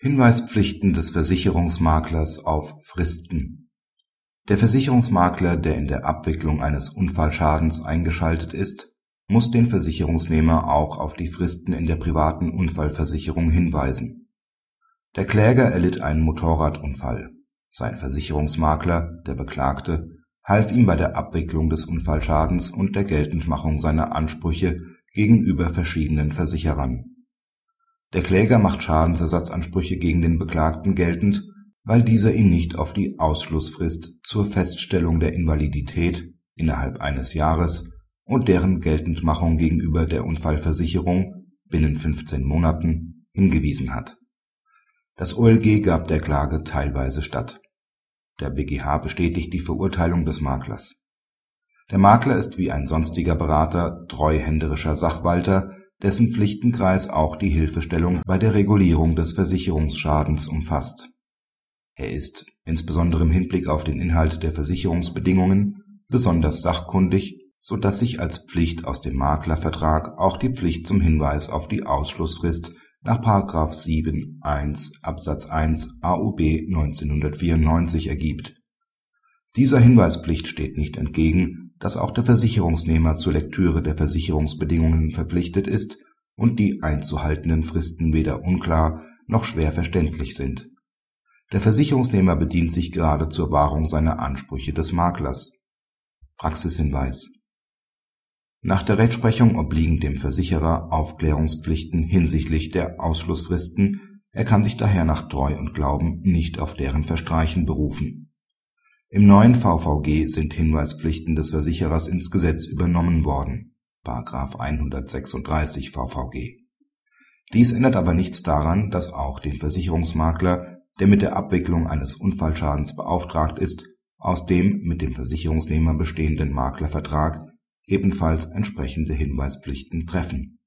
Hinweispflichten des Versicherungsmaklers auf Fristen Der Versicherungsmakler, der in der Abwicklung eines Unfallschadens eingeschaltet ist, muss den Versicherungsnehmer auch auf die Fristen in der privaten Unfallversicherung hinweisen. Der Kläger erlitt einen Motorradunfall. Sein Versicherungsmakler, der Beklagte, half ihm bei der Abwicklung des Unfallschadens und der Geltendmachung seiner Ansprüche gegenüber verschiedenen Versicherern der Kläger macht Schadensersatzansprüche gegen den Beklagten geltend, weil dieser ihn nicht auf die Ausschlussfrist zur Feststellung der Invalidität innerhalb eines Jahres und deren Geltendmachung gegenüber der Unfallversicherung binnen 15 Monaten hingewiesen hat. Das OLG gab der Klage teilweise statt. Der BGH bestätigt die Verurteilung des Maklers. Der Makler ist wie ein sonstiger Berater treuhänderischer Sachwalter dessen Pflichtenkreis auch die Hilfestellung bei der Regulierung des Versicherungsschadens umfasst. Er ist, insbesondere im Hinblick auf den Inhalt der Versicherungsbedingungen, besonders sachkundig, so dass sich als Pflicht aus dem Maklervertrag auch die Pflicht zum Hinweis auf die Ausschlussfrist nach § 7 1 Absatz 1 AUB 1994 ergibt. Dieser Hinweispflicht steht nicht entgegen dass auch der Versicherungsnehmer zur Lektüre der Versicherungsbedingungen verpflichtet ist und die einzuhaltenden Fristen weder unklar noch schwer verständlich sind. Der Versicherungsnehmer bedient sich gerade zur Wahrung seiner Ansprüche des Maklers. Praxishinweis Nach der Rechtsprechung obliegen dem Versicherer Aufklärungspflichten hinsichtlich der Ausschlussfristen, er kann sich daher nach Treu und Glauben nicht auf deren Verstreichen berufen im neuen VVG sind Hinweispflichten des Versicherers ins Gesetz übernommen worden (§ 136 VVG). Dies ändert aber nichts daran, dass auch den Versicherungsmakler, der mit der Abwicklung eines Unfallschadens beauftragt ist, aus dem mit dem Versicherungsnehmer bestehenden Maklervertrag ebenfalls entsprechende Hinweispflichten treffen